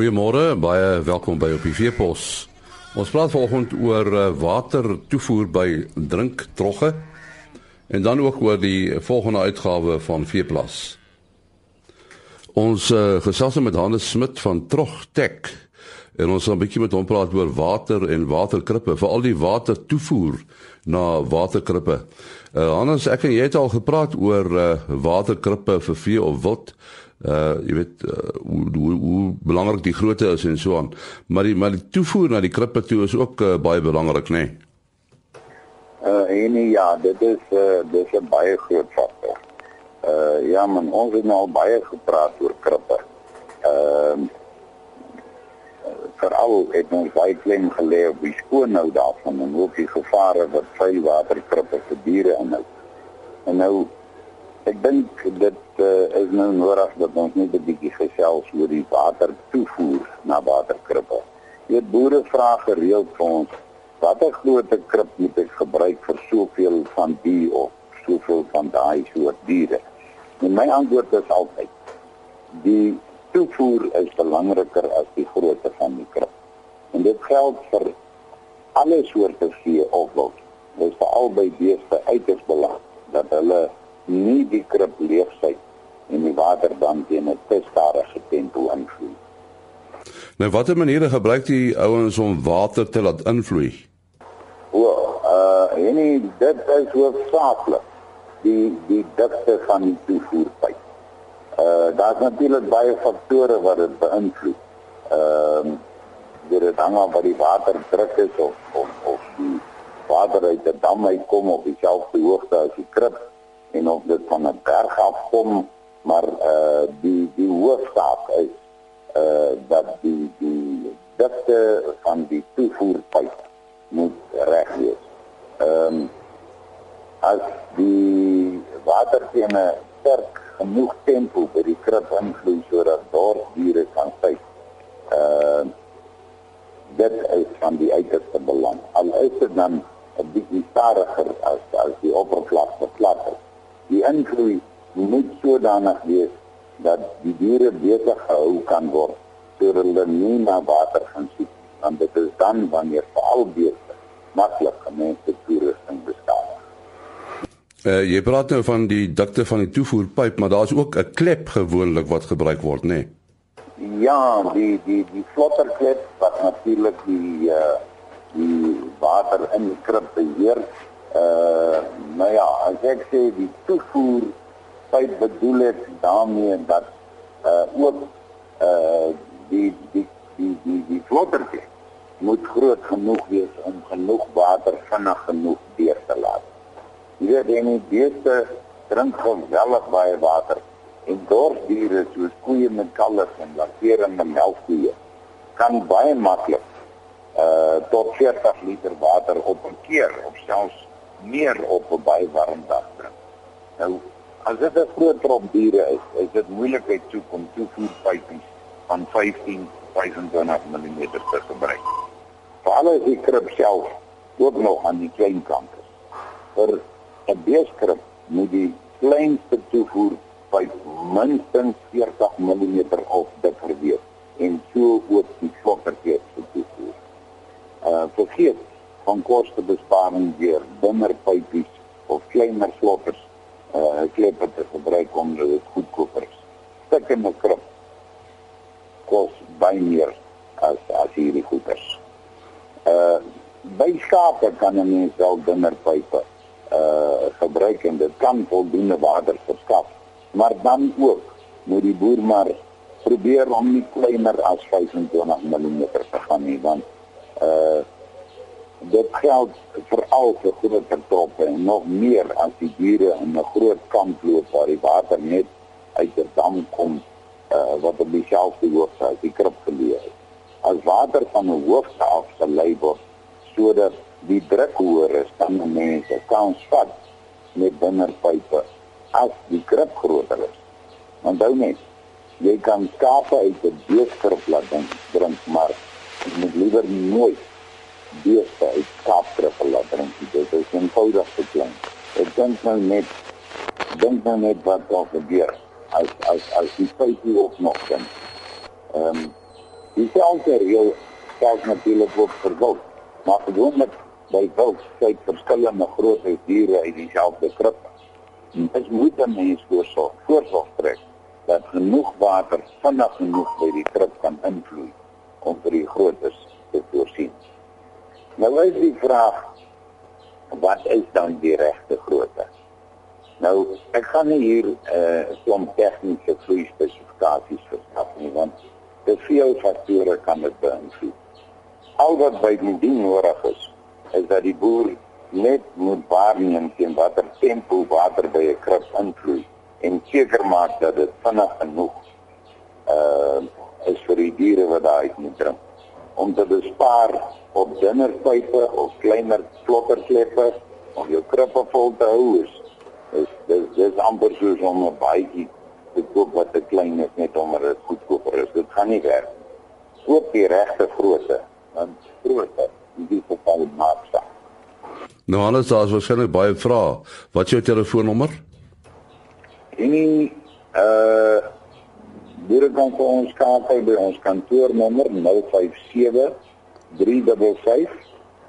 Goeiemôre, baie welkom by op die Veepos. Ons praat vanoggend oor eh, watertoevoer by drinktrogge en dan ook oor die volgende uitgawe van Veeplas. Ons uh, gesels met Hannes Smit van Trogtech en ons gaan 'n bietjie met hom praat oor water en waterkrippe, veral die watertoevoer na waterkrippe. Uh, Hannes, ek en jy het al gepraat oor uh, waterkrippe vir vee of wild uh jy weet uh, hoe, hoe hoe belangrik die grootte is en so aan. Maar die maar die toevoer na die krippe toe is ook uh, baie belangrik, né? Nee? Uh en ja, dit is uh dis 'n baie groot faktor. Uh ja, man, ons het nou al baie gepraat oor krippe. Ehm uh, veral het ons baie klein gelê op die skoonhou daarvan en ook die gevare wat vuil water krippe vir diere inhou. En nou Ek dink dit uh, is nou nodig dat ons net 'n bietjie gesels oor die water toevoer na waterkrippe. Jy boere vra gereeld vir ons watter grootte krip moet ek gebruik vir soveel van die of soveel van daai soort diere. En my antwoord is altyd die toevoer is belangriker as die grootte van die krip. En dit geld vir alle soorte vee of wild. Dit is vir albei beeste uiters belangrik dat hulle nie die krib leegsit en die water dan teen 'n te stadige tempo invloei. Nou watter maniere gebruik die ouens om water te laat invloei? O, uh en dit is hoofsaaklik die die dikte van die toevoerpyp. Uh daar's natuurlik baie faktore wat dit beïnvloed. Ehm uh, dit hang af wat die water druk is of of of die water uit 'n dam uitkom op dieselfde hoogte as die krib en of dit van 'n berg af kom maar uh die die hoofsaak is uh dat die die dikte van die toevoerpyp moet reg wees. Ehm um, as die water teen 'n sterk genoeg tempo by die krib invloei sodat dorpdiere kan sy uh dit is van die uiterste belang. Al is dit dan 'n bietjie stadiger as as die oppervlakte plat is die invloed moet sodanig wees dat die diere beter gehou kan word sodat hulle nie na water gaan soek want dit is dan wanneer veral beeste maklik gemeente toerusting beskadig. Uh, jy praat nou van die dikte van die toevoerpyp, maar daar's ook 'n klep gewoonlik wat gebruik word, nê? Nee? Ja, die die die flotterklep wat natuurlik die uh die water in die krib beheer uh nou ja, as ek sê die toevoer pyp bedoel ek daarmee dat uh ook uh die die die die die vlottertjie moet groot genoeg wees om genoeg water vinnig genoeg deur te laat. Jy weet jy nie beeste drink geweldig baie water en dorpdiere soos koeie met kalvers en lakterende melkkoeie kan baie maklik uh tot 40 liter water op 'n keer of selfs meer op 'n baie warm dag drink. Nou as dit 'n groot trop diere is, is dit moeilikheid toe om toevoerpypies van 15 25 mm te gebruik. Veral as die krib self ook nog aan die klein kant. Vir 'n beeskrib moet die kleinste toevoerpyp minstens 40 mm of dikker wees en so ook die vlottertjie te toevoer. Uh vergeet van kostebesparing deur dunner pypies of kleiner sloppers uh kleppe te gebruik om dit goedkoper is. Stikkende krip kos baie meer as as hierdie goeders. Uh by skape kan 'n mens wel dunner pype uh gebruik en dit kan voldoende water verskaf. Maar dan ook moet die boer maar probeer om nie kleiner as 25 mm te gaan nie want uh dit geld veral vir groot vertroppe en nog meer as die diere in 'n groot kamp loop waar die water net uit 'n dam kom uh, wat op dieselfde hoogte as die krib geleë is. As water van 'n hoogte af gelei word sodat die druk hoër is dan mense kan spat met binnerpype as die krib groter is. Onthou net, jy kan skape uit 'n beeskrib laat drink, maar jy moet liewer nooit beeste uit skaapkrippe laat drink. Dit is eenvoudig te klein. Ek dink nou net dink nou net wat daar gebeur as as as die feite op nog dan. Ehm um, Dieselfde reël geld natuurlik ook vir wild, maar gewoonlik by wild kyk verskillende grootte diere uit dieselfde krib. Dit moet dan mens voorsorg, voorsorg trek dat genoeg water vinnig genoeg by die krib kan invloei om vir die grootes te voorsien. Nou is die vraag wat is dan die regte grootte? Nou, ek gaan nie hier 'n uh, klomp tegniese vloei spesifikasies verskaf nie want te veel faktore kan dit beïnvloed. Al wat by die ding nodig is, is dat die boer net moet waarneem teen watter tempo water by 'n krib invloei en seker maak dat dit vinnig genoeg uh is vir die diere wat daar uit moet drink om te bespaar op dunner pype of kleiner vlotterkleppe om jou krippe vol te hou is is dis dis amper soos om 'n baadjie te koop wat te klein is net omdat dit goedkoper is dit gaan nie werk koop die regte grootte want grootte in die geval maak saak Nou alles daar is waarskynlik baie vrae. Wat is jou telefoonnommer? En uh Hier kan vir ons skakel by ons kantoornommer 057 355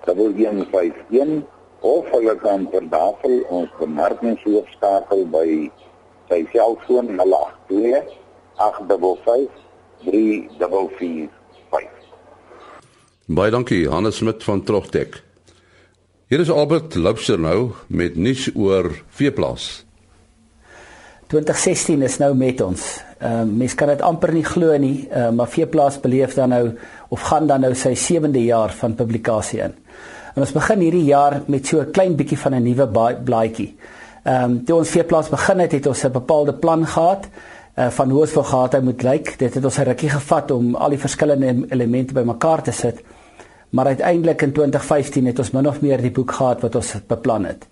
1151 of hulle kan per davel ons bemarkingshoof skakel by sy selfoon 082 855 3445. Baie dankie, Hannes Smit van Trogtek. Hier is Albert Loubser nou met nuus oor veeplaas. 2016 is nou met ons. Ehm uh, mense kan dit amper nie glo nie, uh, maar Veeplaas beleef dan nou of gaan dan nou sy 7de jaar van publikasie in. En ons begin hierdie jaar met so 'n klein bietjie van 'n nuwe blaadjie. Ehm um, toe ons Veeplaas begin het, het ons 'n bepaalde plan gehad uh, van hoe ons wil gehad het moet lyk. Dit het ons 'n rukkie gevat om al die verskillende elemente bymekaar te sit. Maar uiteindelik in 2015 het ons min of meer die boek gehad wat ons beplan het.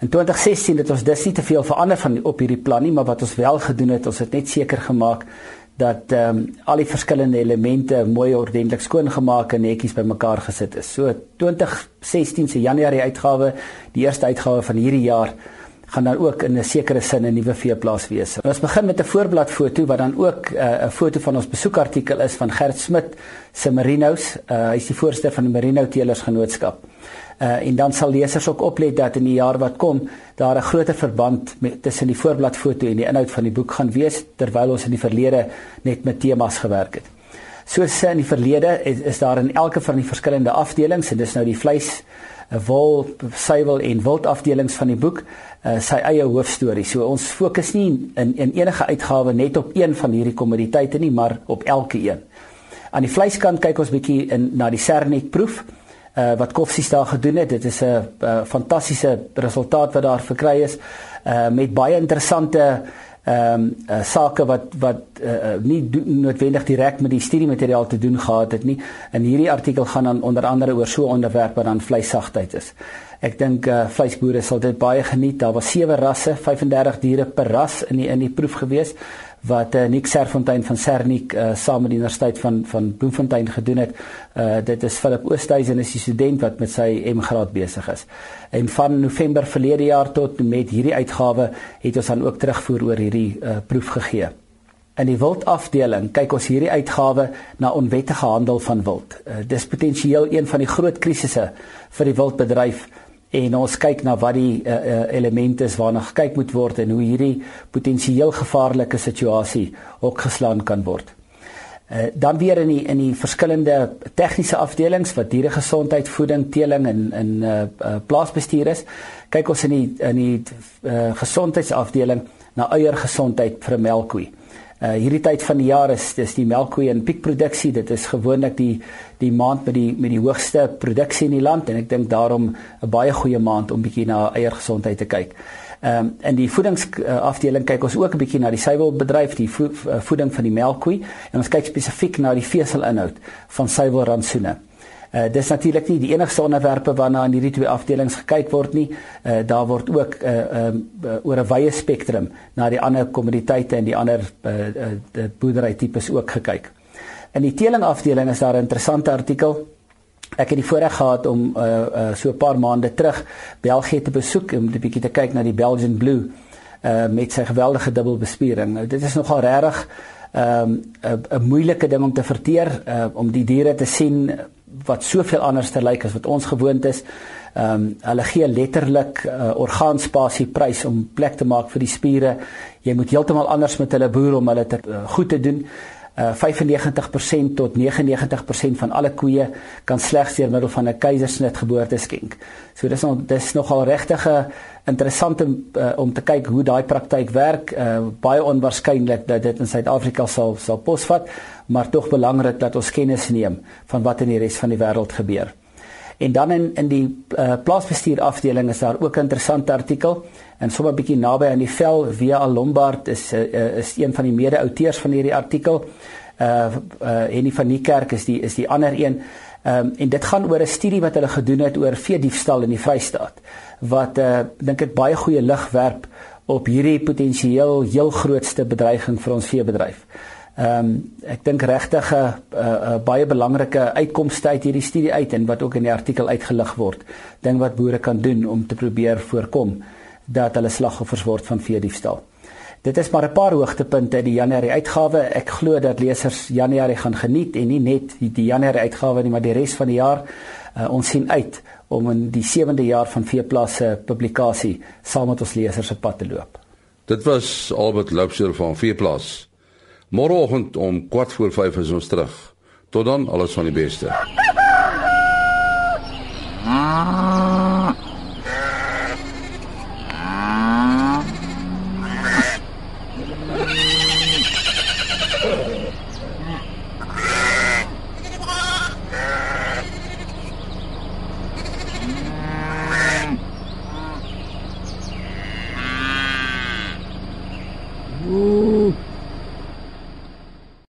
In 2016 het ons dis nie te veel verander van op hierdie plan nie, maar wat ons wel gedoen het, ons het net seker gemaak dat ehm um, al die verskillende elemente mooi ordentlik skoon gemaak en netjies bymekaar gesit is. So 2016 se Januarie uitgawe, die eerste uitgawe van hierdie jaar gaan dan ook in 'n sekere sin 'n nuwe veeplaas wees. Ons begin met 'n voorblad foto wat dan ook eh, 'n uh, foto van ons besoekartikel is van Gert Smit se Merinos. Uh, hy is die voorsteur van die Merino Teelers Genootskap. Uh, en dan sal lesers ook oplet dat in die jaar wat kom daar 'n groter verband met tussen die voorbladfoto en die inhoud van die boek gaan wees terwyl ons in die verlede net met temas gewerk het. Soos in die verlede is, is daar in elke van die verskillende afdelings en dis nou die vleis, eh, wol, suiwel en wild afdelings van die boek uh, sy eie hoofstorie. So ons fokus nie in in enige uitgawe net op een van hierdie kommoditeite nie, maar op elke een. Aan die vleiskant kyk ons bietjie in na die Sernet proef uh, wat Koffsies daar gedoen het. Dit is 'n uh, fantastiese resultaat wat daar verkry is uh, met baie interessante ehm um, uh, sake wat wat uh, nie noodwendig direk met die studiemateriaal te doen gehad het nie. In hierdie artikel gaan dan onder andere oor so 'n onderwerp wat dan vleissagtheid is. Ek dink uh, vleisboere sal dit baie geniet. Daar was sewe rasse, 35 diere per ras in die in die proef gewees wat uh, Nick Serfontein van Sernik uh, saam met die Universiteit van van Bloemfontein gedoen het. Uh dit is Philip Oosthuizen is die student wat met sy M-graad besig is. En van November verlede jaar tot met hierdie uitgawe het ons dan ook terugvoer oor hierdie uh proef gegee. In die wildafdeling kyk ons hierdie uitgawe na onwettige handel van wild. Uh, dis potensieel een van die groot krisisse vir die wildbedryf en ons kyk na wat die uh, uh, elemente is waarna gekyk moet word en hoe hierdie potensieel gevaarlike situasie ook geslaan kan word. Uh, dan weer in die in die verskillende tegniese afdelings wat dieregesondheid, voeding, teeling en in uh, uh, plaasbestuur is, kyk ons in die in die uh, gesondheidsafdeling na eiergesondheid vir 'n melkkoe. Uh hierdie tyd van die jaar is dis die melkkoe en piekproduksie. Dit is gewoonlik die die maand met die met die hoogste produksie in die land en ek dink daarom 'n baie goeie maand om bietjie na eiergesondheid te kyk. Ehm um, in die voedingsafdeling kyk ons ook 'n bietjie na die suiwelbedryf, die vo voeding van die melkkoe en ons kyk spesifiek na die veselinhoud van suiwelrantsoene. Uh, dis natuurlik nie die enigste onderwerpe waarna in hierdie twee afdelings gekyk word nie. Uh, daar word ook uh, um, uh, oor 'n wye spektrum na die ander kommoditeite en die ander uh, uh, boerderytipes ook gekyk. In die teelingafdeling is daar 'n interessante artikel. Ek het die voorreg gehad om uh, uh, so 'n paar maande terug België te besoek om 'n bietjie te kyk na die Belgian Blue uh, met sy geweldige dubbelbespiering. Nou, dit is nogal regtig ehm um, 'n moeilike ding om te verteer uh, om die diere te sien wat soveel anders te lyk as wat ons gewoond is. Ehm um, hulle gee letterlik uh, orgaanspasie prys om plek te maak vir die spiere. Jy moet heeltemal anders met hulle boer om hulle te uh, goed te doen. Uh, 95% tot 99% van alle koeie kan slegs deur middel van 'n keisersnit geboorte skenk. So dis nog dis nogal regtig 'n interessante uh, om te kyk hoe daai praktyk werk. Uh, baie onwaarskynlik dat dit in Suid-Afrika sal sal posvat, maar tog belangrik dat ons kennis neem van wat in die res van die wêreld gebeur. En dan in in die uh, plaasbestuur afdeling is daar ook 'n interessante artikel en sommer bietjie naby aan die vel via Lombard is uh, is een van die mede-auteurs van hierdie artikel. Uh uh Henny van Niekerk is die is die ander een. Ehm um, en dit gaan oor 'n studie wat hulle gedoen het oor vee diefstal in die Vrystaat wat uh dink ek baie goeie lig werp op hierdie potensieel heel grootste bedreiging vir ons veebedryf. Ehm um, ek dink regtig 'n uh, uh, baie belangrike uitkomste uit hierdie studie uit en wat ook in die artikel uitgelig word. Ding wat boere kan doen om te probeer voorkom dat hulle slagoffers word van veediefstal. Dit is maar 'n paar hoogtepunte in die Januarie uitgawe. Ek glo dat lesers Januarie gaan geniet en nie net die Januarie uitgawe nie, maar die res van die jaar. Uh, ons sien uit om in die 7de jaar van Veeplasse publikasie saam met ons lesers se pad te loop. Dit was Albert Loubser van Veeplasse. Môreoggend om 4 voor 5 is ons terug. Tot dan, alles van die beste. Ooh.